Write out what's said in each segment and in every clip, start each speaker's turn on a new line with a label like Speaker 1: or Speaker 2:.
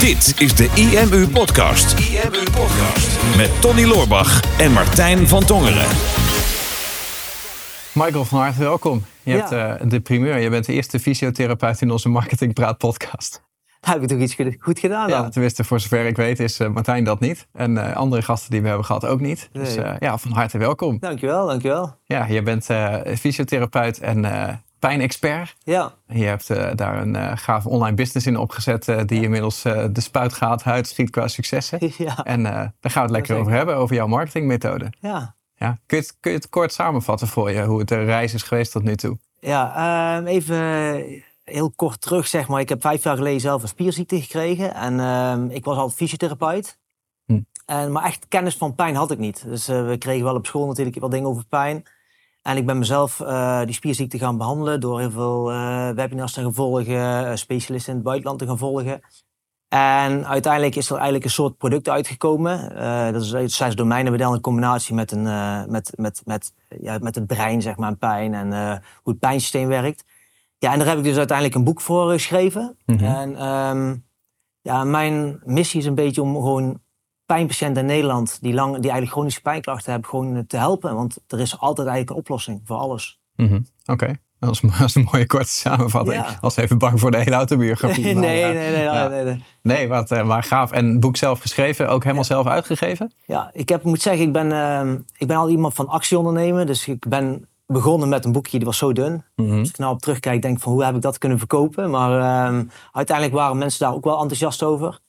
Speaker 1: Dit is de IMU Podcast. IMU Podcast. Met Tony Loorbach en Martijn van Tongeren.
Speaker 2: Michael van harte welkom. Je
Speaker 3: Ja.
Speaker 2: hebt eh, de primeur. Je bent de eerste fysiotherapeut in onze Marketing Praat podcast.
Speaker 3: Nou, heb ik toch iets goed- gedaan dan?
Speaker 2: Ja, tenminste, voor zover ik weet is eh, Martijn dat niet. En eh, andere gasten die we hebben gehad ook niet. Dus
Speaker 3: Nee.
Speaker 2: eh, ja, van harte welkom.
Speaker 3: Dankjewel, dankjewel.
Speaker 2: Ja, je bent eh, fysiotherapeut en eh, pijnexpert.
Speaker 3: Ja,
Speaker 2: En je hebt eh, daar een eh gave online business in opgezet eh, die inmiddels de spuit gaat, huid schiet qua successen.
Speaker 3: ja,
Speaker 2: En daar gaan we het lekker
Speaker 3: Zeker.
Speaker 2: over hebben, over jouw marketingmethode.
Speaker 3: ja.
Speaker 2: Ja. Kun, je het, kun je het kort samenvatten voor je, hoe het de reis is geweest tot nu toe?
Speaker 3: Ja, ehm, even heel kort terug, zeg maar. Ik heb vijf jaar geleden zelf een spierziekte gekregen. En ehm, ik was altijd fysiotherapeut.
Speaker 2: Hm.
Speaker 3: En, maar echt kennis van pijn had ik niet. Dus we kregen wel op school natuurlijk wat dingen over pijn. En ik ben mezelf eh, die spierziekte gaan behandelen door heel veel eh, webinars te gaan volgen, eh, specialisten in het buitenland te gaan volgen. En uiteindelijk is er eigenlijk een soort product uitgekomen. Dat is het zes domeinenmodel in combinatie met, een, met, met, met, ja, met het brein, zeg maar, en pijn en hoe het pijnsysteem werkt. Ja, en daar heb ik dus uiteindelijk een boek voor geschreven.
Speaker 2: Mhm.
Speaker 3: En ehm, ja, mijn missie is een beetje om gewoon pijnpatiënten in Nederland die, lang, die eigenlijk chronische pijnklachten hebben, gewoon te helpen. Want er is altijd eigenlijk een oplossing voor alles.
Speaker 2: Mhm. Oké, dat, is, dat is een mooie korte samenvatting.
Speaker 3: Ja.
Speaker 2: Was even bang voor de hele autobiografie.
Speaker 3: Nee, nee, nee, nee,
Speaker 2: ja.
Speaker 3: nee, nee.
Speaker 2: Nee, wat, eh, maar gaaf. En het boek zelf geschreven, ook helemaal zelf uitgegeven?
Speaker 3: Ja, ik heb, moet zeggen, ik ben, ehm, ik ben al iemand van actie ondernemen. Dus ik ben begonnen met een boekje, die was zo dun.
Speaker 2: Mhm.
Speaker 3: Als ik nou op terugkijk, denk ik van hoe heb ik dat kunnen verkopen. Maar ehm, uiteindelijk waren mensen daar ook wel enthousiast over.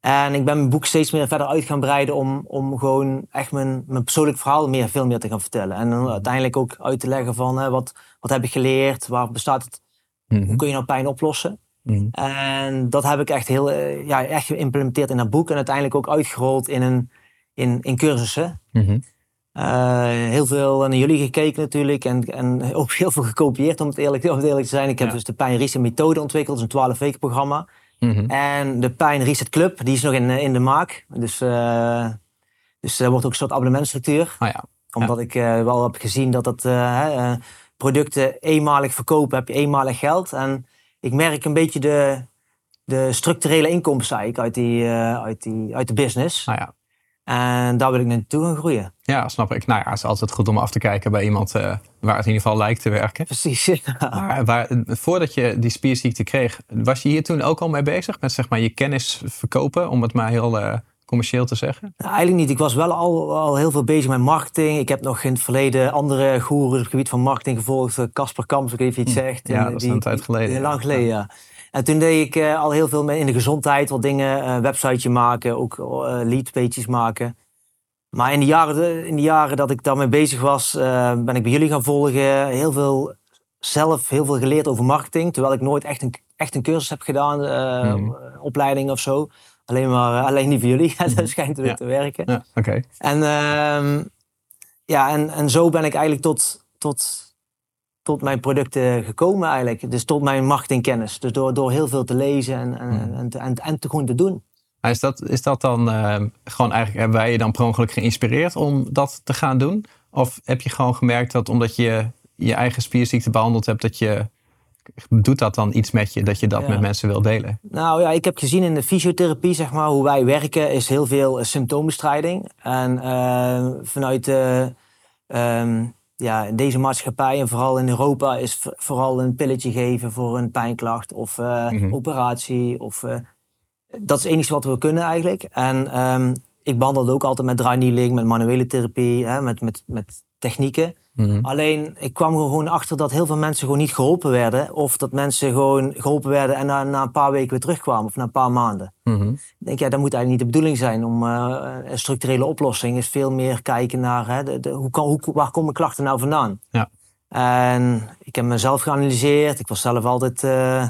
Speaker 3: En ik ben mijn boek steeds meer verder uit gaan breiden om, om gewoon echt mijn, mijn persoonlijk verhaal meer, veel meer te gaan vertellen. En dan uiteindelijk ook uit te leggen van hè, wat, wat heb ik geleerd, waar bestaat het,
Speaker 2: Mhm.
Speaker 3: hoe kun je nou pijn oplossen.
Speaker 2: Mhm.
Speaker 3: En dat heb ik echt, heel, eh, ja, echt geïmplementeerd in dat boek en uiteindelijk ook uitgerold in, een, in, in cursussen.
Speaker 2: Mhm.
Speaker 3: Eh, heel veel naar jullie gekeken natuurlijk en, en ook heel veel gekopieerd om het eerlijk, om het eerlijk te zijn. Ik heb
Speaker 2: Ja.
Speaker 3: dus de Pijn Reset methode ontwikkeld, is een 12 weken programma.
Speaker 2: Mhm.
Speaker 3: En de Pijn Reset Club, die is nog in, eh, in de maak. Dus, eh dus er wordt ook een soort abonnementstructuur.
Speaker 2: Ah ja,
Speaker 3: Omdat ik eh, wel heb gezien dat dat, producten eenmalig verkopen, heb je eenmalig geld. En ik merk een beetje de, de structurele inkomsten uit, die, uit, die, uit de business.
Speaker 2: nou ja.
Speaker 3: En daar wil ik naartoe gaan groeien.
Speaker 2: Ja, snap ik. Nou ja, het is altijd goed om af te kijken bij iemand eh, waar het in ieder geval lijkt te werken.
Speaker 3: Precies.
Speaker 2: Maar waar, voordat je die spierziekte kreeg, was je hier toen ook al mee bezig? Met zeg maar je kennis verkopen, om het maar heel eh, commercieel te zeggen?
Speaker 3: Nou, eigenlijk niet. Ik was wel al, al heel veel bezig met marketing. Ik heb nog in het verleden andere goeroes op het gebied van marketing gevolgd. Eh, Casper Kamps, ik weet niet of je iets zegt.
Speaker 2: Hm. Ja,
Speaker 3: En,
Speaker 2: dat is
Speaker 3: die-
Speaker 2: een tijd geleden.
Speaker 3: Heel lang geleden, ja. En toen deed ik eh, al heel veel mee in de gezondheid. Wat dingen, eh websiteje maken, ook eh leadpages maken. Maar in de, jaren, in de jaren dat ik daarmee bezig was, ben ik bij jullie gaan volgen. Heel veel zelf heel veel geleerd over marketing. Terwijl ik nooit echt een, echt een cursus heb gedaan,
Speaker 2: Mhm.
Speaker 3: opleiding of zo. Alleen, maar, alleen niet voor jullie. dat schijnt weer
Speaker 2: Ja.
Speaker 3: te werken.
Speaker 2: Ja, oké.
Speaker 3: En, ehm, ja, en, en zo ben ik eigenlijk tot, tot, tot mijn producten gekomen eigenlijk. Dus tot mijn marketingkennis. Dus door, door heel veel te lezen en, en,
Speaker 2: Hmm.
Speaker 3: en, te, en, en te gewoon te doen.
Speaker 2: Maar Is dat, is dat dan eh, gewoon eigenlijk, hebben wij je dan per ongeluk geïnspireerd om dat te gaan doen? Of heb je gewoon gemerkt dat omdat je je eigen spierziekte behandeld hebt, dat je, doet dat dan iets met je, dat je dat
Speaker 3: Ja.
Speaker 2: met mensen wil delen?
Speaker 3: Nou ja, ik heb gezien in de fysiotherapie, zeg maar, hoe wij werken, is heel veel eh, symptoombestrijding. En eh, vanuit de, ehm, ja, in deze maatschappij en vooral in Europa is vooral een pilletje geven voor een pijnklacht of eh,
Speaker 2: Mhm.
Speaker 3: operatie. Of, eh, dat is het enige wat we kunnen eigenlijk. En ehm, ik behandelde ook altijd met dry needling, met manuele therapie, hè, met, met, met technieken.
Speaker 2: Mhm.
Speaker 3: Alleen, ik kwam er gewoon achter dat heel veel mensen gewoon niet geholpen werden. Of dat mensen gewoon geholpen werden en na, na een paar weken weer terugkwamen. Of na een paar maanden.
Speaker 2: Mhm.
Speaker 3: Ik denk, ja, dat moet eigenlijk niet de bedoeling zijn. Om eh, een structurele oplossing is veel meer kijken naar hè, de, de- hoe kan, hoe, waar komen klachten nou vandaan.
Speaker 2: Ja.
Speaker 3: En ik heb mezelf geanalyseerd. Ik was zelf altijd eh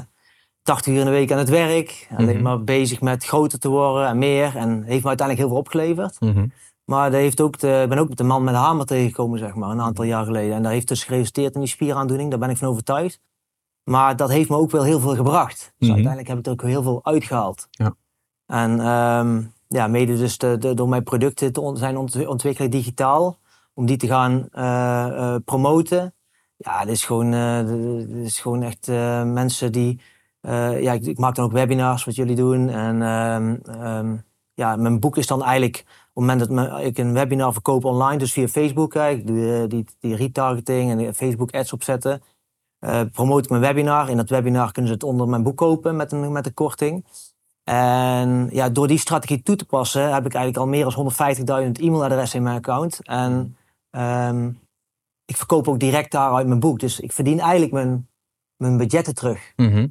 Speaker 3: 80 uur in de week aan het werk. Alleen
Speaker 2: Mhm.
Speaker 3: maar bezig met groter te worden en meer. En heeft me uiteindelijk heel veel opgeleverd. Maar dat heeft ook de, ik ben ook met de man met de hamer tegengekomen, zeg maar, een aantal jaar geleden. En dat heeft dus geresulteerd in die spieraandoening, daar ben ik van overtuigd. Maar dat heeft me ook wel heel veel gebracht. Dus
Speaker 2: Mhm.
Speaker 3: uiteindelijk heb ik er ook heel veel uitgehaald.
Speaker 2: Ja.
Speaker 3: En ehm, ja, mede dus de, de- door mijn producten te on- zijn ont- ontwikkelen digitaal, om die te gaan eh, eh, promoten. Ja, dit is gewoon, dit is gewoon echt mensen die ja, ik, ik, maak dan ook webinars wat jullie doen. En ehm, ehm, ja, mijn boek is dan eigenlijk op het moment dat ik een webinar verkoop online, dus via Facebook, ik doe die, die retargeting en Facebook ads opzetten. Uh, promote ik mijn webinar. In dat webinar kunnen ze het onder mijn boek kopen met een, met een korting. En ja, door die strategie toe te passen heb ik eigenlijk al meer dan 150.000 e-mailadressen in mijn account. En um, ik verkoop ook direct daaruit mijn boek. Dus ik verdien eigenlijk mijn, mijn budgetten terug.
Speaker 2: Mhm.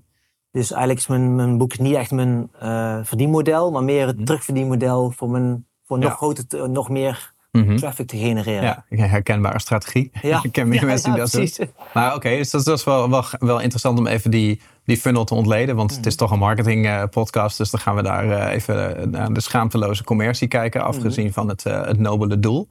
Speaker 3: Dus eigenlijk is mijn, mijn boek niet echt mijn uh, verdienmodel, maar meer het mm terugverdienmodel voor, mijn, voor nog, groter, nog meer
Speaker 2: Mhm.
Speaker 3: traffic te genereren.
Speaker 2: Ja, herkenbare strategie.
Speaker 3: Ja.
Speaker 2: ik ken meer
Speaker 3: Ja,
Speaker 2: mensen die dat doen.
Speaker 3: precies.
Speaker 2: Maar oké, dus dat, dat is wel, wel, wel interessant om even die, die funnel te ontleden. Want het is toch een marketing eh, podcast. Dus dan gaan we daar eh, even eh, naar de schaamteloze commercie kijken. Afgezien
Speaker 3: Mhm.
Speaker 2: van het, het nobele doel.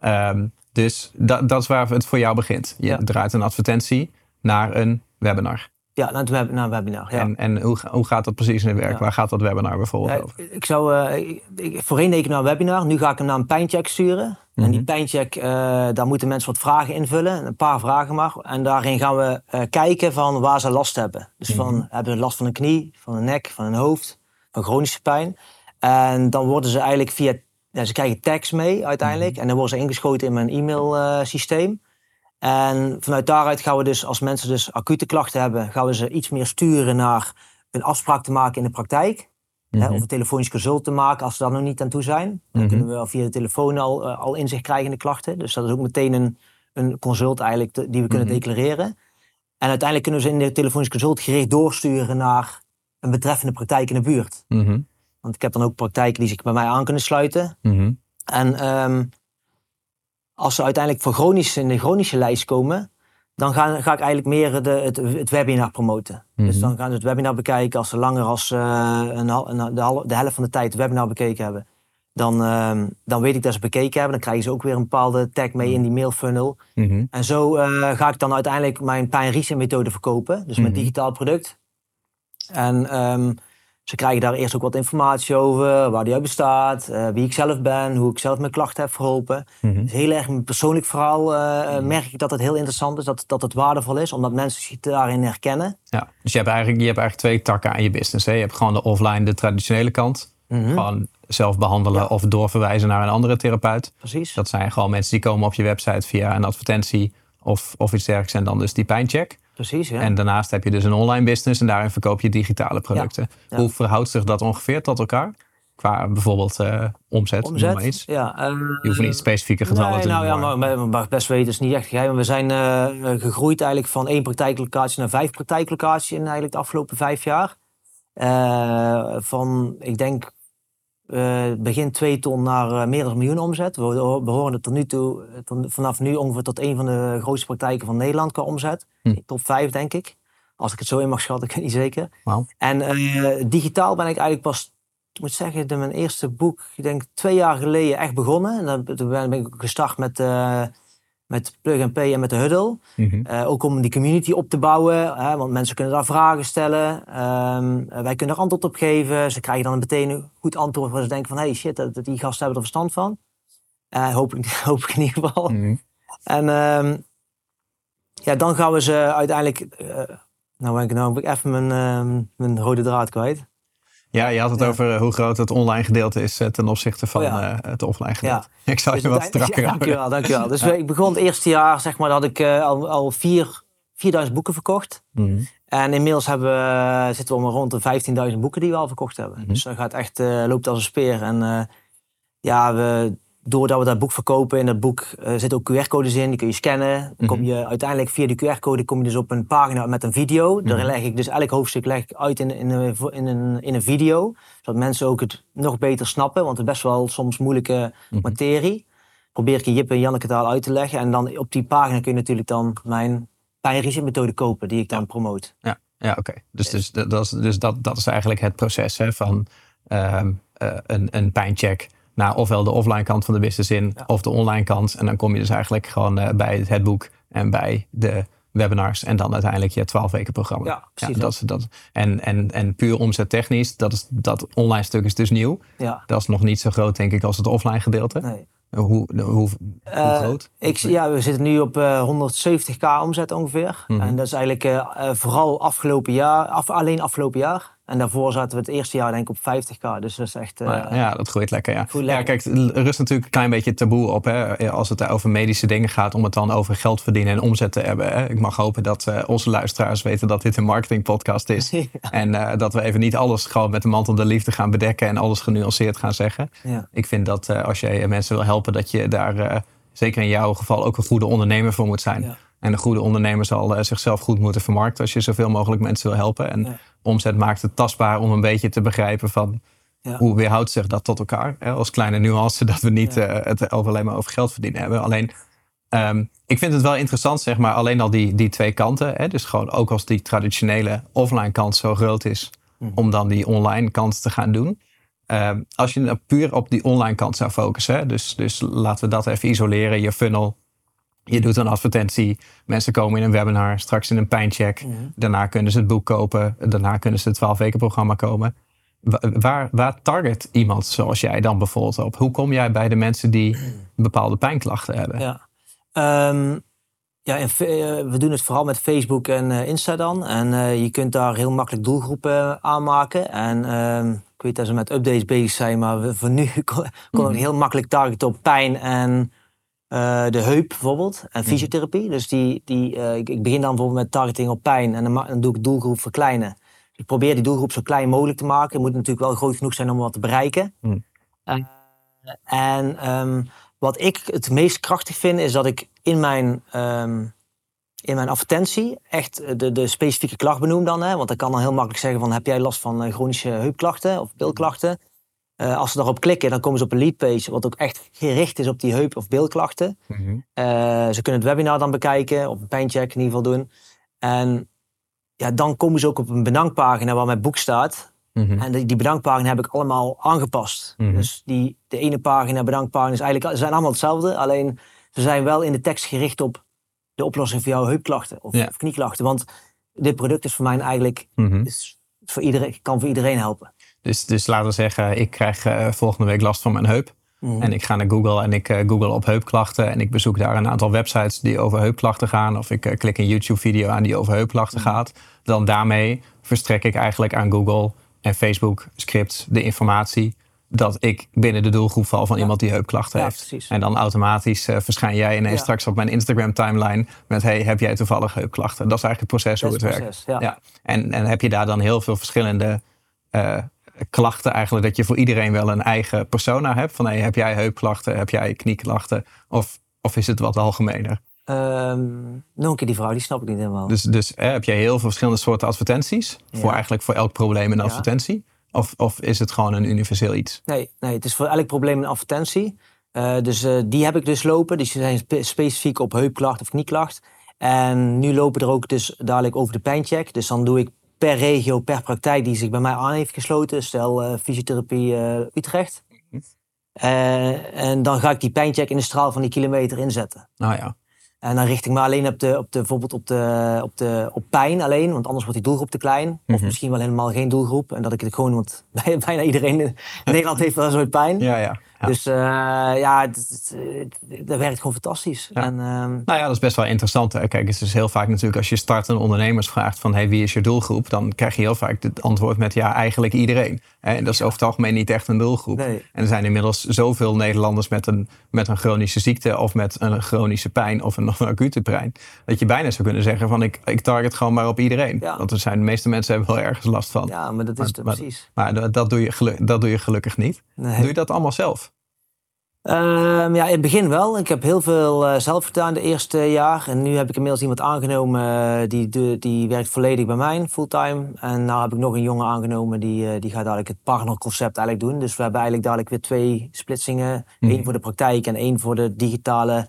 Speaker 2: Ehm, dus dat, dat is waar het voor jou begint. Je
Speaker 3: Ja.
Speaker 2: draait een advertentie naar een webinar.
Speaker 3: Ja, naar, het naar een webinar. Ja.
Speaker 2: En, en hoe, hoe gaat dat precies in het werk?
Speaker 3: Ja.
Speaker 2: Waar gaat dat webinar bijvoorbeeld over?
Speaker 3: ik zou, eh, ik, voorheen deed ik naar een webinar, nu ga ik hem naar een pijncheck sturen. En die
Speaker 2: Mhm.
Speaker 3: pijncheck, eh, daar moeten mensen wat vragen invullen, een paar vragen maar. En daarin gaan we eh, kijken van waar ze last hebben. Dus van,
Speaker 2: Mhm.
Speaker 3: hebben ze last van een knie, van een nek, van een hoofd, van chronische pijn. En dan worden ze eigenlijk via, ja, ze krijgen tags mee uiteindelijk.
Speaker 2: Mhm.
Speaker 3: En dan worden ze ingeschoten in mijn e-mail eh, systeem. En vanuit daaruit gaan we dus, als mensen dus acute klachten hebben, gaan we ze iets meer sturen naar een afspraak te maken in de praktijk. Hè,
Speaker 2: Mhm.
Speaker 3: of een telefonisch consult te maken als ze daar nog niet aan toe zijn. Dan
Speaker 2: Mhm.
Speaker 3: kunnen we via de telefoon al, eh, al inzicht krijgen in de klachten. Dus dat is ook meteen een, een consult eigenlijk te- die we kunnen
Speaker 2: Mhm.
Speaker 3: declareren. En uiteindelijk kunnen we ze in de telefonisch consult gericht doorsturen naar een betreffende praktijk in de buurt. Want ik heb dan ook praktijken die zich bij mij aan kunnen sluiten. En ehm, als ze uiteindelijk voor chronisch in de chronische lijst komen, dan ga, ga ik eigenlijk meer de, het, het webinar promoten. Dus
Speaker 2: Mhm.
Speaker 3: dan gaan ze het webinar bekijken. Als ze langer als eh, een, de, de helft van de tijd het webinar bekeken hebben, dan, ehm, dan weet ik dat ze bekeken hebben. Dan krijgen ze ook weer een bepaalde tag mee in die mailfunnel.
Speaker 2: Mhm.
Speaker 3: En zo eh, ga ik dan uiteindelijk mijn pijn methode verkopen. Dus mijn
Speaker 2: Mhm.
Speaker 3: digitaal product. En ehm, ze krijgen daar eerst ook wat informatie over. Waar die uit bestaat. eh, wie ik zelf ben. Hoe ik zelf mijn klachten heb verholpen.
Speaker 2: Mhm.
Speaker 3: Het is heel erg een persoonlijk verhaal. eh, merk ik dat het heel interessant is. Dat, dat het waardevol is. Omdat mensen zich daarin herkennen.
Speaker 2: Ja, dus je hebt, eigenlijk, je hebt eigenlijk twee takken aan je business. Hè? Je hebt gewoon de offline, de traditionele kant.
Speaker 3: Mhm,
Speaker 2: Gewoon zelf behandelen
Speaker 3: Ja.
Speaker 2: of doorverwijzen naar een andere therapeut.
Speaker 3: Precies.
Speaker 2: Dat zijn gewoon mensen die komen op je website via een advertentie of, of iets dergelijks. En dan dus die pijncheck.
Speaker 3: Precies, ja.
Speaker 2: En daarnaast heb je dus een online business en daarin verkoop je digitale producten.
Speaker 3: Ja.
Speaker 2: Hoe verhoudt zich dat ongeveer tot elkaar? Qua bijvoorbeeld eh, omzet, maar iets.
Speaker 3: Ja, eh,
Speaker 2: Je hoeft niet specifieke getallen
Speaker 3: nee,
Speaker 2: te
Speaker 3: nou
Speaker 2: noemen.
Speaker 3: ja,
Speaker 2: maar-
Speaker 3: maar, maar best weten is niet echt geheim. We zijn eh, gegroeid eigenlijk van één praktijklocatie naar vijf praktijklocaties in eigenlijk de afgelopen vijf jaar. Eh, van, ik denk, eh, begin twee ton naar eh, meer dan een miljoen omzet. We, we horen het tot nu toe, eh, tot- vanaf nu ongeveer tot een van de grootste praktijken van Nederland qua omzet.
Speaker 2: Hm.
Speaker 3: Top vijf, denk ik. Als ik het zo in mag schatten, ik weet niet zeker. En digitaal ben ik eigenlijk pas, ik moet zeggen, de, mijn eerste boek, ik denk twee jaar geleden echt begonnen. En dan, toen ben ik gestart met, met Plug and Pay en met de Huddle.
Speaker 2: Mhm.
Speaker 3: Eh, ook om die community op te bouwen, hè, want mensen kunnen daar vragen stellen. Ehm, eh, wij kunnen er antwoord op geven. Ze krijgen dan meteen een goed antwoord waar ze denken van... hey shit, dat, die gasten hebben er verstand van. Eh, hoop, ik, hoop ik in ieder geval.
Speaker 2: Mhm.
Speaker 3: En ehm, ja, dan gaan we ze uiteindelijk... eh, nou ben ik, nou ik even mijn, ehm, mijn rode draad kwijt.
Speaker 2: Ja, je had het
Speaker 3: Ja.
Speaker 2: over eh, hoe groot het online gedeelte is eh, ten opzichte van
Speaker 3: Oh ja.
Speaker 2: eh, het offline gedeelte.
Speaker 3: Ja.
Speaker 2: Ik zou je
Speaker 3: Dus
Speaker 2: wat strakker
Speaker 3: ja, dankjewel, dankjewel. Dus ik begon het eerste jaar, zeg maar, dat had ik al, al vier, 4000 boeken verkocht.
Speaker 2: Mhm.
Speaker 3: En inmiddels hebben we, zitten we al rond de 15.000 boeken die we al verkocht hebben.
Speaker 2: Mhm.
Speaker 3: Dus dat gaat echt, loopt als een speer. En ja, we, doordat we dat boek verkopen, in dat boek eh zitten ook QR-codes in, die kun je scannen. Dan kom
Speaker 2: Mhm.
Speaker 3: je uiteindelijk via die QR-code kom je dus op een pagina met een video. Daar
Speaker 2: Mhm.
Speaker 3: leg ik dus elk hoofdstuk leg ik uit in, in, een, in, een, in een video. Zodat mensen ook het nog beter snappen, want het is best wel soms moeilijke
Speaker 2: Mhm.
Speaker 3: materie. Probeer ik in Jip en Janneke taal uit te leggen. En dan op die pagina kun je natuurlijk dan mijn pijnresetmethode kopen, die ik dan promoot.
Speaker 2: Ja, ja oké. Dus, dus, dat, dus dat, dat is eigenlijk het proces hè, van ehm, eh, een, een pijncheck naar ofwel de offline kant van de business in
Speaker 3: Ja.
Speaker 2: of de online kant. En dan kom je dus eigenlijk gewoon eh, bij het boek en bij de webinars en dan uiteindelijk je 12 weken programma.
Speaker 3: Ja, precies
Speaker 2: dat, dat, en, en, en puur omzettechnisch, dat, is, dat online stuk is dus nieuw.
Speaker 3: Ja,
Speaker 2: Dat is nog niet zo groot denk ik als het offline gedeelte.
Speaker 3: nee.
Speaker 2: Hoe, hoe, hoe
Speaker 3: Eh,
Speaker 2: groot?
Speaker 3: Ik, ja, we zitten nu op eh, 170k omzet ongeveer.
Speaker 2: Mhm.
Speaker 3: En dat is eigenlijk eh, eh, vooral afgelopen jaar, af, alleen afgelopen jaar. En daarvoor zaten we het eerste jaar denk ik op 50k. Dus dat is echt... eh,
Speaker 2: ja, ja, dat groeit lekker, ja.
Speaker 3: Groeit
Speaker 2: Ja,
Speaker 3: lekker.
Speaker 2: kijk, er rust natuurlijk een klein beetje taboe op. Hè, als het over medische dingen gaat, om het dan over geld verdienen en omzet te hebben. Hè. Ik mag hopen dat eh, onze luisteraars weten dat dit een marketingpodcast is.
Speaker 3: Ja.
Speaker 2: En eh, dat we even niet alles gewoon met de mantel der liefde gaan bedekken en alles genuanceerd gaan zeggen.
Speaker 3: ja.
Speaker 2: Ik vind dat als je mensen wil helpen, dat je daar zeker in jouw geval ook een goede ondernemer voor moet zijn.
Speaker 3: Ja.
Speaker 2: En een goede ondernemer zal eh, zichzelf goed moeten vermarkten als je zoveel mogelijk mensen wil helpen. En
Speaker 3: Ja.
Speaker 2: omzet maakt het tastbaar om een beetje te begrijpen van
Speaker 3: Ja.
Speaker 2: hoe weerhoudt zich dat tot elkaar. Hè? Als kleine nuance dat we niet
Speaker 3: Ja.
Speaker 2: eh, het over alleen maar over geld verdienen hebben. Alleen, ehm, ik vind het wel interessant, zeg maar, alleen al die, die twee kanten. Hè? Dus gewoon ook als die traditionele offline kant zo groot is,
Speaker 3: Mhm.
Speaker 2: om dan die online kant te gaan doen. Ehm, als je nou puur op die online kant zou focussen, hè? Dus, dus laten we dat even isoleren, je funnel. Je doet een advertentie, mensen komen in een webinar, straks in een pijncheck. Daarna kunnen ze het boek kopen, daarna kunnen ze het 12 weken programma komen. Wa- Waar, waar target iemand zoals jij dan bijvoorbeeld op? Hoe kom jij bij de mensen die bepaalde pijnklachten hebben?
Speaker 3: Ja. Ehm, ja, en eh, we doen het vooral met Facebook en eh, Insta dan. En eh, je kunt daar heel makkelijk doelgroepen aanmaken. En ehm, ik weet dat ze met updates bezig zijn, maar we, voor nu kon, kon ik heel makkelijk targeten op pijn en eh, de heup bijvoorbeeld. En fysiotherapie. Dus die, die, eh, ik, begin dan bijvoorbeeld met targeting op pijn en dan, dan doe ik doelgroep verkleinen. Dus ik probeer die doelgroep zo klein mogelijk te maken. Het moet natuurlijk wel groot genoeg zijn om wat te bereiken.
Speaker 2: Hmm.
Speaker 3: Eh, en ehm, wat ik het meest krachtig vind, is dat ik in mijn, ehm, in mijn advertentie echt de, de specifieke klacht benoem dan. Hè? Want ik kan dan heel makkelijk zeggen van, heb jij last van chronische heupklachten of bilklachten? Eh, als ze daarop klikken, dan komen ze op een leadpage, wat ook echt gericht is op die heup- of bilklachten.
Speaker 2: Mhm.
Speaker 3: Eh, ze kunnen het webinar dan bekijken, of een pijncheck in ieder geval doen. En ja, dan komen ze ook op een bedankpagina waar mijn boek staat.
Speaker 2: Mhm.
Speaker 3: En die, die bedankpagina heb ik allemaal aangepast.
Speaker 2: Mhm.
Speaker 3: Dus die, de ene pagina, bedankpagina, is eigenlijk, ze zijn allemaal hetzelfde. Alleen ze zijn wel in de tekst gericht op de oplossing voor jouw heupklachten of,
Speaker 2: Ja.
Speaker 3: of knieklachten. Want dit product is voor mij eigenlijk is voor iedereen, kan voor iedereen helpen.
Speaker 2: Dus, dus laten we zeggen, ik krijg eh, volgende week last van mijn heup. En ik ga naar Google en ik eh, google op heupklachten. En ik bezoek daar een aantal websites die over heupklachten gaan. Of ik eh, klik een YouTube-video aan die over heupklachten gaat. Dan daarmee verstrek ik eigenlijk aan Google en Facebook scripts de informatie dat ik binnen de doelgroep val van
Speaker 3: Ja.
Speaker 2: iemand die heupklachten
Speaker 3: Ja,
Speaker 2: heeft.
Speaker 3: precies.
Speaker 2: En dan automatisch verschijn jij ineens
Speaker 3: Ja.
Speaker 2: straks op mijn Instagram timeline met hey, heb jij toevallig heupklachten? Dat is eigenlijk het proces
Speaker 3: Dat
Speaker 2: hoe het werkt.
Speaker 3: ja.
Speaker 2: En, en heb je daar dan heel veel verschillende klachten eigenlijk, dat je voor iedereen wel een eigen persona hebt? Van hey, heb jij heupklachten, heb jij knieklachten? Of, of is het wat algemener?
Speaker 3: Ehm, nog een keer die vrouw, die snap ik niet helemaal.
Speaker 2: Dus, dus heb je heel veel verschillende soorten advertenties
Speaker 3: Ja.
Speaker 2: voor eigenlijk voor elk probleem een
Speaker 3: Ja.
Speaker 2: advertentie? Of, of is het gewoon een universeel iets?
Speaker 3: Nee, nee, het is voor elk probleem een advertentie. Eh, dus eh, die heb ik dus lopen. Die zijn spe- specifiek op heupklacht of knieklacht. En nu lopen er ook dus dadelijk over de pijncheck. Dus dan doe ik per regio, per praktijk die zich bij mij aan heeft gesloten. Stel eh, fysiotherapie eh, Utrecht. Eh, en dan ga ik die pijncheck in de straal van die kilometer inzetten.
Speaker 2: Nou ja.
Speaker 3: En dan richt ik me alleen op de, op de, bijvoorbeeld op, de, op, de, op pijn alleen, want anders wordt die doelgroep te klein. Of
Speaker 2: Mhm.
Speaker 3: misschien wel helemaal geen doelgroep. En dat ik het gewoon, want bij- bijna iedereen in Nederland heeft wel zo'n pijn.
Speaker 2: Ja, ja. Ja.
Speaker 3: Dus eh, ja, het- het- het- dat werkt gewoon fantastisch.
Speaker 2: Ja.
Speaker 3: En, ehm,
Speaker 2: Nou ja, dat is best wel interessant. Hè? Kijk, het is heel vaak natuurlijk als je startende ondernemers vraagt van hey, wie is je doelgroep? Dan krijg je heel vaak het antwoord met ja, eigenlijk iedereen. En dat is over het algemeen niet echt een doelgroep.
Speaker 3: Nee.
Speaker 2: En er zijn inmiddels zoveel Nederlanders met een, met een chronische ziekte of met een chronische pijn of een, of een acute pijn. Dat je bijna zou kunnen zeggen van ik, ik target gewoon maar op iedereen. Want er zijn, de meeste mensen hebben wel ergens last van.
Speaker 3: ja, maar dat is
Speaker 2: Maar-
Speaker 3: het
Speaker 2: maar-
Speaker 3: precies.
Speaker 2: Maar dat, dat, doe je dat doe je gelukkig niet.
Speaker 3: Nee.
Speaker 2: Doe je dat allemaal zelf?
Speaker 3: Ehm, ja, in het begin wel. Ik heb heel veel eh, zelf gedaan de eerste jaar. En nu heb ik inmiddels iemand aangenomen eh, die, de, die werkt volledig bij mij, fulltime. En nou heb ik nog een jongen aangenomen die, eh, die gaat dadelijk het partnerconcept eigenlijk doen. Dus we hebben eigenlijk dadelijk weer twee splitsingen.
Speaker 2: Mhm.
Speaker 3: Eén voor de praktijk en één voor de digitale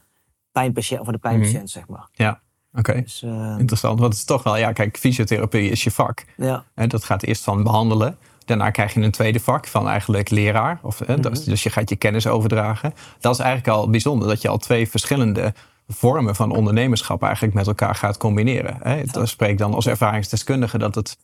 Speaker 3: pijnpatiënt, voor de pijnpatiënt, zeg maar.
Speaker 2: Ja, oké.
Speaker 3: Dus eh,
Speaker 2: Interessant. Want het is toch wel, ja, kijk, fysiotherapie is je vak.
Speaker 3: ja,
Speaker 2: Hè, dat gaat eerst van behandelen. Daarna krijg je een tweede vak van eigenlijk leraar. Of, hè,
Speaker 3: Mhm.
Speaker 2: dus je gaat je kennis overdragen. Dat is eigenlijk al bijzonder dat je al twee verschillende vormen van ondernemerschap eigenlijk met elkaar gaat combineren. Hè. Dat spreekt dan als ervaringsdeskundige dat het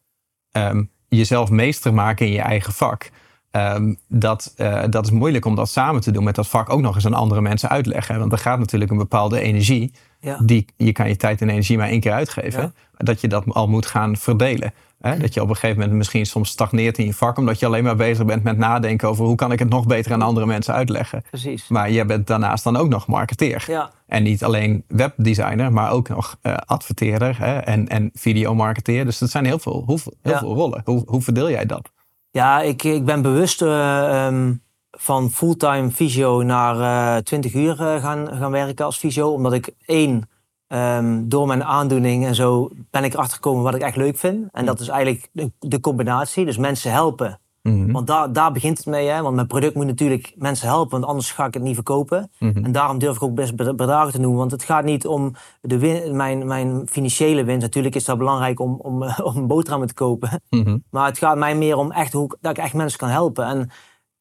Speaker 2: ehm, jezelf meester maken in je eigen vak. Ehm, dat, uh, dat is moeilijk om dat samen te doen met dat vak ook nog eens aan andere mensen uitleggen. Want er gaat natuurlijk een bepaalde energie. Ja. Die, je kan je tijd en energie maar één keer uitgeven. Dat je dat al moet gaan verdelen. Hè? Dat je op een gegeven moment misschien soms stagneert in je vak. Omdat je alleen maar bezig bent met nadenken over hoe kan ik het nog beter aan andere mensen uitleggen.
Speaker 3: Precies.
Speaker 2: Maar je bent daarnaast dan ook nog marketeer.
Speaker 3: Ja.
Speaker 2: En niet alleen webdesigner, maar ook nog uh, adverteerder hè? en, en videomarketeer. Dus dat zijn heel veel, heel, heel veel rollen. Hoe, hoe verdeel jij dat?
Speaker 3: Ja, ik, ik ben bewust uh, um, van fulltime fysio naar uh, eh, 20 uur gaan, gaan werken als fysio. Omdat ik één, um, door mijn aandoening en zo, ben ik achtergekomen wat ik echt leuk vind. En dat is eigenlijk de, de combinatie. Dus mensen helpen Mhm. Want daar, daar begint het mee. Hè? Want mijn product moet natuurlijk mensen helpen, want anders ga ik het niet verkopen. Mhm. En daarom durf ik ook best bedragen te noemen. Want het gaat niet om de win, mijn, mijn financiële winst. Natuurlijk is dat belangrijk om, om, om een boterham te kopen. Mhm. Maar het gaat mij meer om echt hoe, dat ik echt mensen kan helpen. En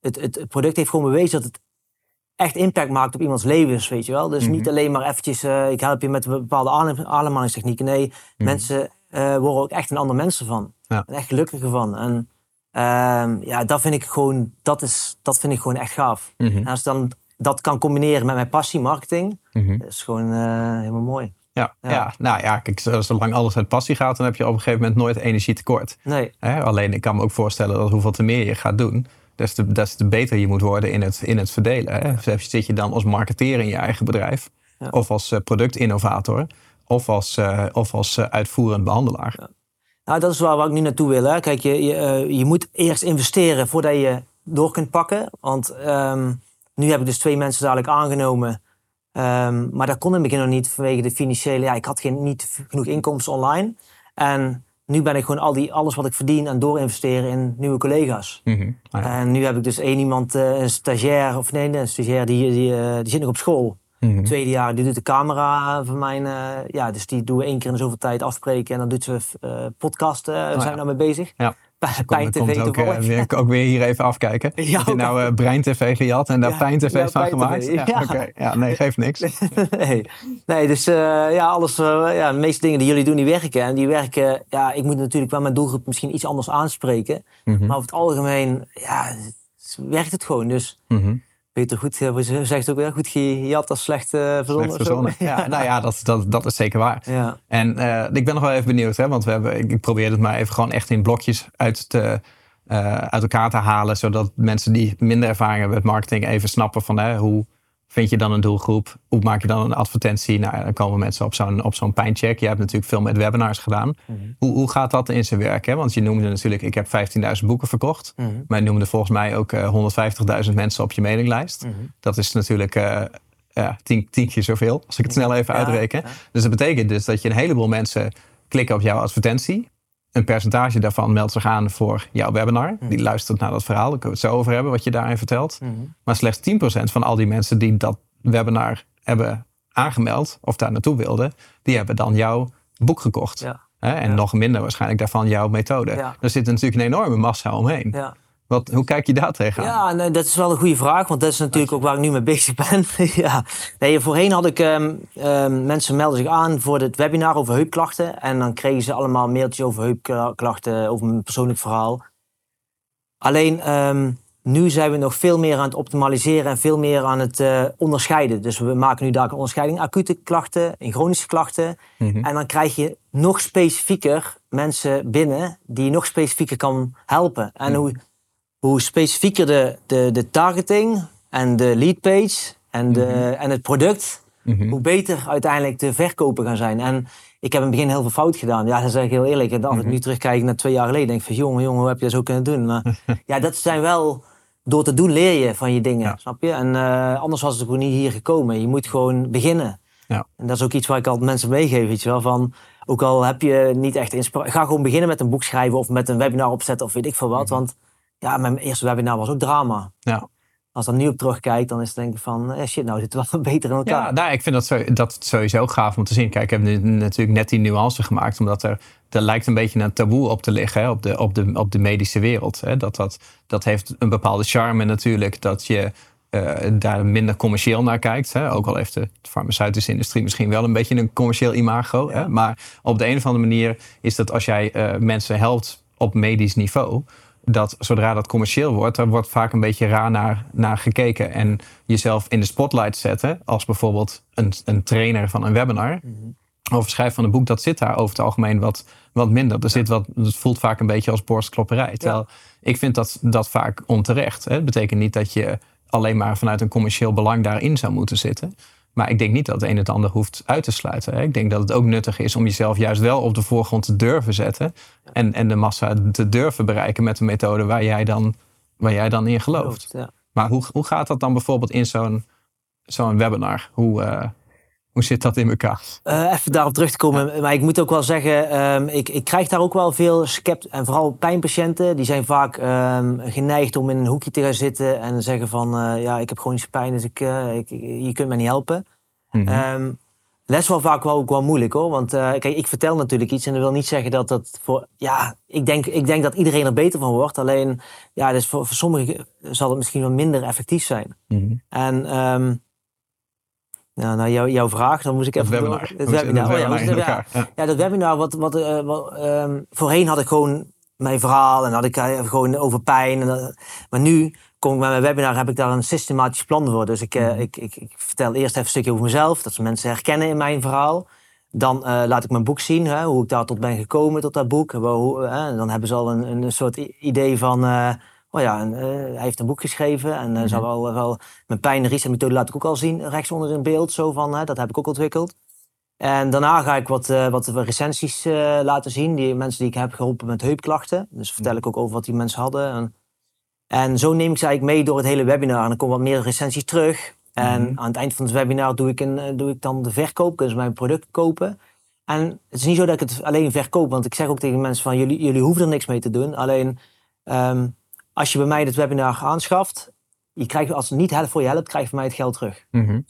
Speaker 3: het, het, product heeft gewoon bewezen dat het echt impact maakt op iemands levens, weet je wel. Dus niet alleen maar eventjes, uh, ik help je met bepaalde ademhalingstechnieken. Nee, mensen uh, worden ook echt een ander mensen van. En echt gelukkiger van. En Ehm, ja, dat vind ik gewoon, dat is, dat vind ik gewoon echt gaaf. Mhm. En als ik dan dat kan combineren met mijn passie, marketing, mm is gewoon uh, helemaal mooi.
Speaker 2: Ja, ja. nou ja, kijk, zolang alles uit passie gaat, dan heb je op een gegeven moment nooit energietekort.
Speaker 3: Nee.
Speaker 2: Alleen ik kan me ook voorstellen dat hoeveel te meer je gaat doen, des te, des te beter je moet worden in het, in het verdelen. Hè? Zit je dan als marketeer in je eigen bedrijf, of als uh, productinnovator, of als, uh, of als uitvoerend behandelaar.
Speaker 3: Nou, dat is waar, waar ik nu naartoe wil. Hè. Kijk, je, je, uh, je, moet eerst investeren voordat je door kunt pakken. Want um, nu heb ik dus twee mensen dadelijk aangenomen. Um, maar dat kon in het begin nog niet vanwege de financiële... Ja, ik had geen, niet genoeg inkomsten online. En nu ben ik gewoon al die, alles wat ik verdien aan doorinvesteren in nieuwe collega's. Mm -hmm. ah, ja. En nu heb ik dus één iemand, uh, een stagiair, of nee, een stagiair, die, die, uh, die zit nog op school. Mm Tweede jaar, die doet de camera van mijn... Uh, ja, dus die doen we één keer in de zoveel tijd afspreken. En dan doet ze podcasten. Daar oh, zijn we nou mee bezig.
Speaker 2: Ja. Pijn TV ook, uh, weer, ook weer hier even afkijken. Ja, Heb je nou uh, Brein TV gehad en daar ja, Pijn TV ja, van gemaakt? Ja, ja. Okay. ja, nee, geeft niks.
Speaker 3: nee. nee, dus uh, ja, alles, ja, de meeste dingen die jullie doen, die werken. En die werken, ja, ik moet natuurlijk wel mijn doelgroep misschien iets anders aanspreken. Mm -hmm. Maar over het algemeen, ja, werkt het gewoon. Dus... Mm -hmm. Peter Goed zegt ook weer goed gejat als slecht uh, verzonnen.
Speaker 2: Ja, nou ja, dat, dat, dat is zeker waar. Ja. En uh, ik ben nog wel even benieuwd, hè, want we hebben, ik, ik probeer het maar even gewoon echt in blokjes uit, te, uh, uit elkaar te halen, zodat mensen die minder ervaring hebben met marketing even snappen van hè, hoe, vind je dan een doelgroep? Hoe maak je dan een advertentie? Nou, dan komen mensen op zo'n, op zo'n pijncheck. Je hebt natuurlijk veel met webinars gedaan. Mhm. Hoe, hoe gaat dat in zijn werk? Hè? Want je noemde natuurlijk, ik heb 15.000 boeken verkocht. Mm -hmm. Maar je noemde volgens mij ook uh, eh, 150.000 mensen op je mailinglijst. Mhm. Dat is natuurlijk uh, ja, tien, tien keer zoveel, als ik het snel even uitreken. Dus dat betekent dus dat je een heleboel mensen klikken op jouw advertentie. Een percentage daarvan meldt zich aan voor jouw webinar. Die mhm. luistert naar dat verhaal. Daar kunnen we het zo over hebben, wat je daarin vertelt. Mhm. Maar slechts 10% van al die mensen die dat webinar hebben aangemeld of daar naartoe wilden, die hebben dan jouw boek gekocht. Ja. En nog minder waarschijnlijk daarvan jouw methode. Ja. Er zit natuurlijk een enorme massa omheen. Ja. Wat, hoe kijk je daar tegenaan?
Speaker 3: Ja, nee, dat is wel een goede vraag, want dat is natuurlijk ook waar ik nu mee bezig ben. ja. nee, voorheen had ik um, um, mensen melden zich aan voor het webinar over heupklachten. En dan kregen ze allemaal mailtjes over heupklachten, over een persoonlijk verhaal. Alleen um, nu zijn we nog veel meer aan het optimaliseren en veel meer aan het uh, onderscheiden. Dus we maken nu daar een onderscheiding acute klachten en chronische klachten. Mm -hmm. En dan krijg je nog specifieker mensen binnen die je nog specifieker kan helpen. En mm -hmm. hoe hoe specifieker de, de, de targeting en de lead page en, de, mhm. en het product, mhm. hoe beter uiteindelijk de verkopen gaan zijn. En ik heb in het begin heel veel fout gedaan. Ja, dat zeg ik heel eerlijk. En als ik mhm. nu terugkijk naar twee jaar geleden, denk ik van jongen, jongen, hoe heb je dat zo kunnen doen? Maar ja, dat zijn wel, door te doen leer je van je dingen, snap je? En uh, anders was het gewoon niet hier gekomen. Je moet gewoon beginnen. Ja. En dat is ook iets waar ik altijd mensen meegeef, weet je wel, van ook al heb je niet echt inspiratie, ga gewoon beginnen met een boek schrijven of met een webinar opzetten of weet ik veel wat, want ja, mijn eerste webinar was ook drama. Ja. Als ik dan nu op terugkijk, dan is het denk ik van, eh, shit, nou zit het wel beter in elkaar.
Speaker 2: Ja, nou, ik vind dat, zo, dat sowieso gaaf om te zien. Kijk, ik heb nu natuurlijk net die nuance gemaakt, omdat er, er lijkt een beetje een taboe op te liggen hè, op, de, op, de, op de medische wereld. Hè. Dat, dat, dat heeft een bepaalde charme natuurlijk, dat je uh, daar minder commercieel naar kijkt. Hè. Ook al heeft de farmaceutische industrie misschien wel een beetje een commercieel imago. Hè. Maar op de een of andere manier is dat als jij uh, mensen helpt op medisch niveau dat zodra dat commercieel wordt, daar wordt vaak een beetje raar naar, naar gekeken. En jezelf in de spotlight zetten, als bijvoorbeeld een, een trainer van een webinar. Of schrijf van een boek, dat zit daar over het algemeen wat, wat minder. Er zit wat, het voelt vaak een beetje als borstklopperij. Terwijl ik vind dat, dat vaak onterecht. Hè. Het betekent niet dat je alleen maar vanuit een commercieel belang daarin zou moeten zitten. Maar ik denk niet dat het een het ander hoeft uit te sluiten. Hè. Ik denk dat het ook nuttig is om jezelf juist wel op de voorgrond te durven zetten. En, en de massa te durven bereiken met een methode waar jij dan, waar jij dan in gelooft.
Speaker 3: Ja.
Speaker 2: Maar hoe, hoe gaat dat dan bijvoorbeeld in zo'n zo'n webinar? Hoe, eh, hoe zit dat in elkaar?
Speaker 3: Eh, even daarop terug te komen. Maar ik moet ook wel zeggen, ehm, ik, ik krijg daar ook wel veel scept En vooral pijnpatiënten, die zijn vaak ehm, geneigd om in een hoekje te gaan zitten en zeggen van, eh, ja, ik heb chronische pijn, dus ik, eh, ik, je kunt me niet helpen.
Speaker 2: Mhm.
Speaker 3: Ehm, is wel vaak wel, ook wel moeilijk hoor. Want kijk, ik vertel natuurlijk iets en dat wil niet zeggen dat dat voor. Ja, ik denk, ik denk dat iedereen er beter van wordt. Alleen, ja, dus voor, voor sommigen zal het misschien wel minder effectief zijn.
Speaker 2: Mhm.
Speaker 3: En nou, nou jou, jouw vraag, dan moest ik
Speaker 2: Het
Speaker 3: even... Het webinar,
Speaker 2: het
Speaker 3: oh
Speaker 2: webinar
Speaker 3: het- ja.
Speaker 2: Ja.
Speaker 3: Ja, dat webinar, wat, wat, eh, wat, ehm, voorheen had ik gewoon mijn verhaal en had ik eh, gewoon over pijn. En, dat- maar nu kom ik met mijn webinar, heb ik daar een systematisch plan voor. Dus ik, eh, ik, ik, ik vertel eerst even een stukje over mezelf, dat ze mensen herkennen in mijn verhaal. Dan eh, laat ik mijn boek zien, hè, hoe ik daar tot ben gekomen, tot dat boek. Hoe, eh, dan hebben ze al een, een soort idee van, eh, oh ja, een, eh, hij heeft een boek geschreven. En eh zal wel, wel, mijn pijn- en reset-methode laat ik ook al zien, rechts onder in beeld. Zo van, hè, dat heb ik ook ontwikkeld. En daarna ga ik wat, eh, wat recensies eh, laten zien. Die mensen die ik heb geholpen met heupklachten. Dus vertel ik ook over wat die mensen hadden. En, en zo neem ik ze eigenlijk mee door het hele webinar. En dan komen wat meer recensies terug. En
Speaker 2: Mhm.
Speaker 3: aan het eind van het webinar doe ik, een, eh, doe ik dan de verkoop. Kunnen ze mijn product kopen. En het is niet zo dat ik het alleen verkoop. Want ik zeg ook tegen mensen van jullie, jullie hoeven er niks mee te doen. Alleen ehm, als je bij mij dit webinar aanschaft. Je krijgt, als het niet helpt voor je helpt, krijg je van mij het geld terug.
Speaker 2: Mhm.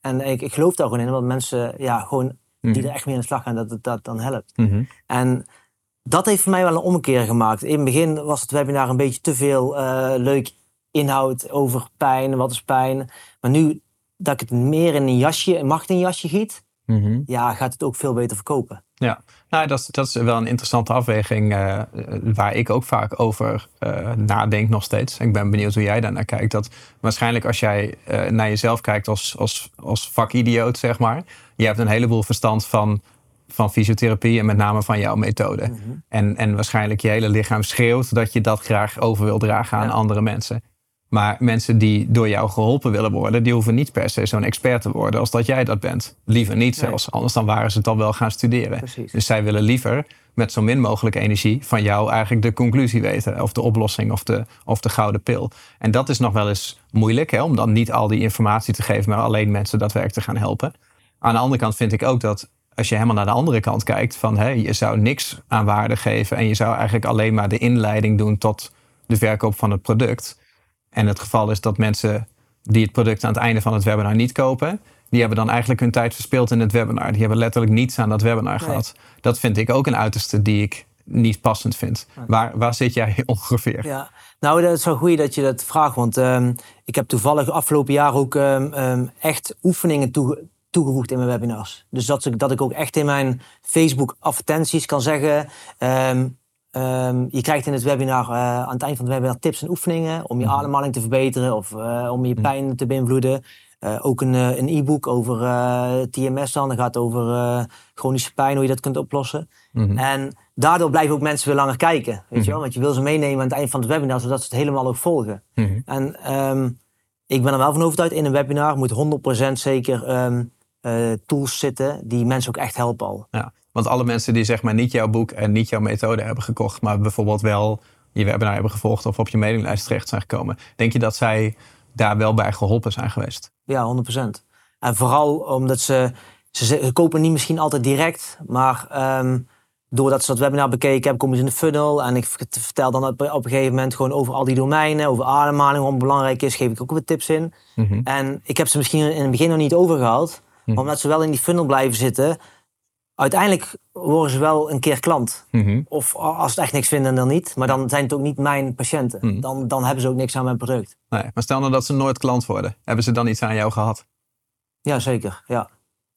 Speaker 3: En ik, ik geloof daar gewoon in. Want mensen ja, gewoon die
Speaker 2: Mhm.
Speaker 3: er echt mee aan de slag gaan, dat het dat dan helpt.
Speaker 2: Mhm.
Speaker 3: En dat heeft voor mij wel een omkeer gemaakt. In het begin was het webinar een beetje te veel eh, leuk inhoud over pijn, wat is pijn. Maar nu dat ik het meer in een jasje, een marketingjasje giet, ja, gaat het ook veel beter verkopen.
Speaker 2: Ja, nou, dat, is, dat is wel een interessante afweging eh, waar ik ook vaak over eh, nadenk nog steeds. Ik ben benieuwd hoe jij daar naar kijkt. Dat waarschijnlijk als jij eh, naar jezelf kijkt als, als, als vakidioot, zeg maar. Je hebt een heleboel verstand van, van fysiotherapie en met name van jouw methode. en, en waarschijnlijk je hele lichaam schreeuwt dat je dat graag over wil dragen aan
Speaker 3: Ja.
Speaker 2: andere mensen. Maar mensen die door jou geholpen willen worden, die hoeven niet per se zo'n expert te worden als dat jij dat bent. Liever niet
Speaker 3: Nee.
Speaker 2: zelfs, anders dan waren ze het al wel gaan studeren.
Speaker 3: Precies.
Speaker 2: Dus zij willen liever met zo min mogelijk energie van jou eigenlijk de conclusie weten. Of de oplossing of de, of de gouden pil. En dat is nog wel eens moeilijk, hè, om dan niet al die informatie te geven, maar alleen mensen daadwerkelijk te gaan helpen. Aan de andere kant vind ik ook dat als je helemaal naar de andere kant kijkt, van hè, je zou niks aan waarde geven en je zou eigenlijk alleen maar de inleiding doen tot de verkoop van het product. En het geval is dat mensen die het product aan het einde van het webinar niet kopen, die hebben dan eigenlijk hun tijd verspild in het webinar. Die hebben letterlijk niets aan dat webinar
Speaker 3: Nee.
Speaker 2: gehad. Dat vind ik ook een uiterste die ik niet passend vind. Waar, waar zit jij ongeveer?
Speaker 3: Ja, nou, dat is wel goed dat je dat vraagt. Want ehm, ik heb toevallig afgelopen jaar ook ehm, ehm, echt oefeningen toege- toegevoegd in mijn webinars. Dus dat, ik- dat ik ook echt in mijn Facebook advertenties kan zeggen. Ehm, je krijgt in het webinar, eh, aan het eind van het webinar, tips en oefeningen om je
Speaker 2: Mhm.
Speaker 3: ademhaling te verbeteren of eh, om je pijn te beïnvloeden. Eh, ook een, een e-book over TMS dan. Dat gaat over chronische pijn, hoe je dat kunt oplossen.
Speaker 2: Mhm.
Speaker 3: En daardoor blijven ook mensen weer langer kijken. Weet je
Speaker 2: Mhm.
Speaker 3: wel? Want je wil ze meenemen aan het eind van het webinar, zodat ze het helemaal ook volgen.
Speaker 2: Mhm.
Speaker 3: En ehm, ik ben er wel van overtuigd, in een webinar moet 100% zeker ehm, eh, tools zitten die mensen ook echt helpen al.
Speaker 2: Ja, want alle mensen die zeg maar niet jouw boek en niet jouw methode hebben gekocht, maar bijvoorbeeld wel je webinar hebben gevolgd of op je mailinglijst terecht zijn gekomen, denk je dat zij daar wel bij geholpen zijn geweest?
Speaker 3: Ja, 100%. En vooral omdat ze, ze, ze kopen niet misschien altijd direct, maar ehm, doordat ze dat webinar bekeken hebben, komen ze in de funnel. En ik vert- vertel dan op, op een gegeven moment gewoon over al die domeinen, over ademhaling, het belangrijk is, geef ik ook wat tips in.
Speaker 2: Mhm.
Speaker 3: En ik heb ze misschien in het begin nog niet overgehaald,
Speaker 2: Mhm.
Speaker 3: maar omdat ze wel in die funnel blijven zitten. Uiteindelijk worden ze wel een keer klant.
Speaker 2: Mhm.
Speaker 3: Of als ze echt niks vinden, dan niet. Maar dan zijn het ook niet mijn patiënten.
Speaker 2: Mhm.
Speaker 3: Dan, dan hebben ze ook niks aan mijn product.
Speaker 2: Nee, maar stel nou dat ze nooit klant worden, hebben ze dan iets aan jou gehad?
Speaker 3: Ja, zeker. Ja.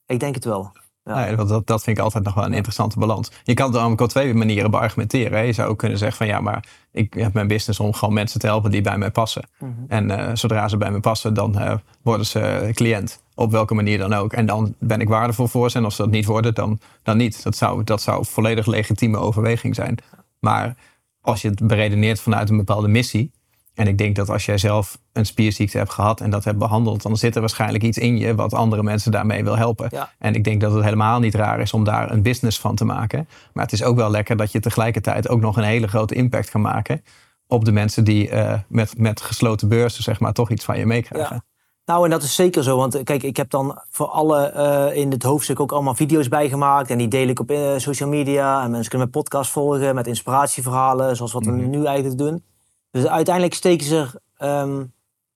Speaker 3: Ik denk het wel. Ja.
Speaker 2: Nee, dat, dat, dat vind ik altijd nog wel een interessante balans. Je kan het dan ook op twee manieren beargumenteren. hè. Je zou ook kunnen zeggen van ja, maar ik heb mijn business om gewoon mensen te helpen die bij mij passen.
Speaker 3: Mhm.
Speaker 2: En eh, zodra ze bij me passen, dan eh, worden ze cliënt. Op welke manier dan ook. En dan ben ik waardevol voor ze. En als ze dat niet worden, dan, dan niet. Dat zou, dat zou volledig legitieme overweging zijn. Maar als je het beredeneert vanuit een bepaalde missie. En ik denk dat als jij zelf een spierziekte hebt gehad en dat hebt behandeld, dan zit er waarschijnlijk iets in je wat andere mensen daarmee wil helpen.
Speaker 3: Ja.
Speaker 2: En ik denk dat het helemaal niet raar is om daar een business van te maken. Maar het is ook wel lekker dat je tegelijkertijd ook nog een hele grote impact kan maken op de mensen die eh, met, met gesloten beurzen, zeg maar, toch iets van je meekrijgen.
Speaker 3: Ja. Nou, en dat is zeker zo. Want eh, kijk, ik heb dan voor alle eh, in het hoofdstuk ook allemaal video's bijgemaakt. En die deel ik op eh, social media. En mensen kunnen mijn podcast volgen met inspiratieverhalen, zoals wat we
Speaker 2: Mhm.
Speaker 3: nu eigenlijk doen. Dus uiteindelijk steken ze er. ehm,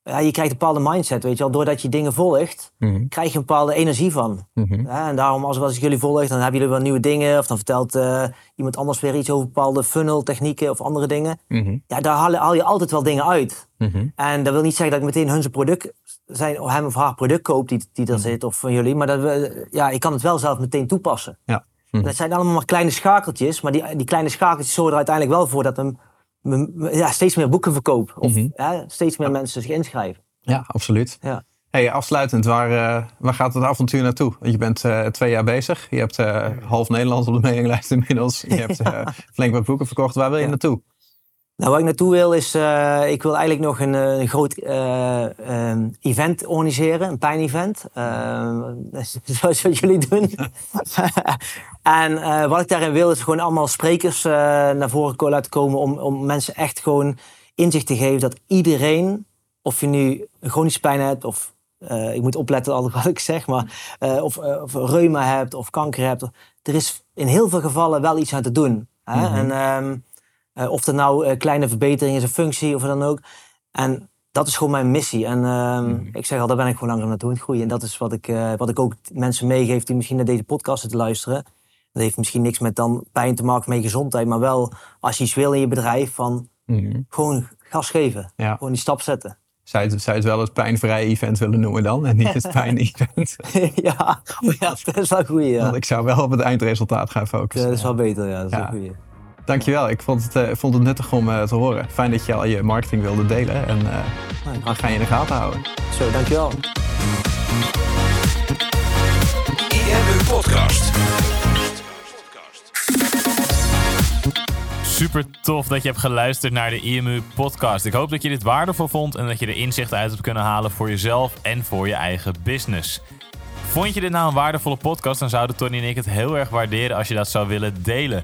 Speaker 3: ja, je krijgt een bepaalde mindset, weet je wel. Doordat je dingen volgt,
Speaker 2: Mhm,
Speaker 3: krijg je een bepaalde energie van.
Speaker 2: mhm,
Speaker 3: Ja, en daarom, als, als ik jullie volg, dan hebben jullie wel nieuwe dingen. Of dan vertelt eh, iemand anders weer iets over bepaalde funnel technieken of andere dingen.
Speaker 2: mhm,
Speaker 3: Ja, daar haal, haal je altijd wel dingen uit. En dat wil niet zeggen dat ik meteen hun zijn product, zijn, of hem of haar product koop die, die er zit, of van jullie. Maar dat we, ja, ik kan het wel zelf meteen toepassen.
Speaker 2: Ja.
Speaker 3: Dat zijn allemaal maar kleine schakeltjes. Maar die, die kleine schakeltjes zorgen er uiteindelijk wel voor dat we ja, steeds meer boeken verkopen. Of
Speaker 2: Mhm.
Speaker 3: ja, steeds meer mensen zich inschrijven.
Speaker 2: Ja, absoluut.
Speaker 3: Ja.
Speaker 2: Hey, afsluitend, waar, eh, waar gaat het avontuur naartoe? Want je bent eh, twee jaar bezig. Je hebt eh, half Nederland op de mailinglijst inmiddels. Je hebt flink wat boeken verkocht. Waar wil je naartoe?
Speaker 3: Nou, waar ik naartoe wil is, eh, ik wil eigenlijk nog een, eh, een groot eh, ehm, event organiseren, een pijn-event. Eh, zoals wat jullie doen. en wat ik daarin wil is gewoon allemaal sprekers naar voren laten komen om, om mensen echt gewoon inzicht te geven dat iedereen, of je nu chronische pijn hebt of ik moet opletten altijd wat ik zeg, maar of, of reuma hebt of kanker hebt, er is in heel veel gevallen wel iets aan te doen. Hè?
Speaker 2: Mhm.
Speaker 3: En ehm, eh, of er nou eh, kleine verbeteringen is een functie of wat dan ook. En dat is gewoon mijn missie. En ehm,
Speaker 2: Mhm.
Speaker 3: ik zeg al, daar ben ik gewoon langer naartoe aan het groeien. En dat is wat ik, eh, wat ik ook mensen meegeef die misschien naar deze podcast zitten luisteren. Dat heeft misschien niks met dan pijn te maken met je gezondheid. Maar wel als je iets wil in je bedrijf, van
Speaker 2: Mhm.
Speaker 3: gewoon gas geven.
Speaker 2: Ja.
Speaker 3: Gewoon die stap zetten.
Speaker 2: Zou je, het, zou je het wel het pijnvrij event willen noemen dan? En niet het pijn-event?
Speaker 3: ja, ja, dat is wel goed. Ja.
Speaker 2: Want ik zou wel op het eindresultaat gaan
Speaker 3: Ja,
Speaker 2: focussen.
Speaker 3: dat is wel beter, ja. Dat is
Speaker 2: Ja.
Speaker 3: wel goed.
Speaker 2: Dankjewel. Ik vond het, eh, vond het nuttig om eh, te horen. Fijn dat je al je marketing wilde delen. En eh we gaan je in de gaten houden.
Speaker 3: Zo, dankjewel.
Speaker 1: IMU Podcast.
Speaker 4: Super tof dat je hebt geluisterd naar de IMU podcast. Ik hoop dat je dit waardevol vond en dat je er inzicht uit hebt kunnen halen voor jezelf en voor je eigen business. Vond je dit nou een waardevolle podcast, dan zouden Tony en ik het heel erg waarderen als je dat zou willen delen.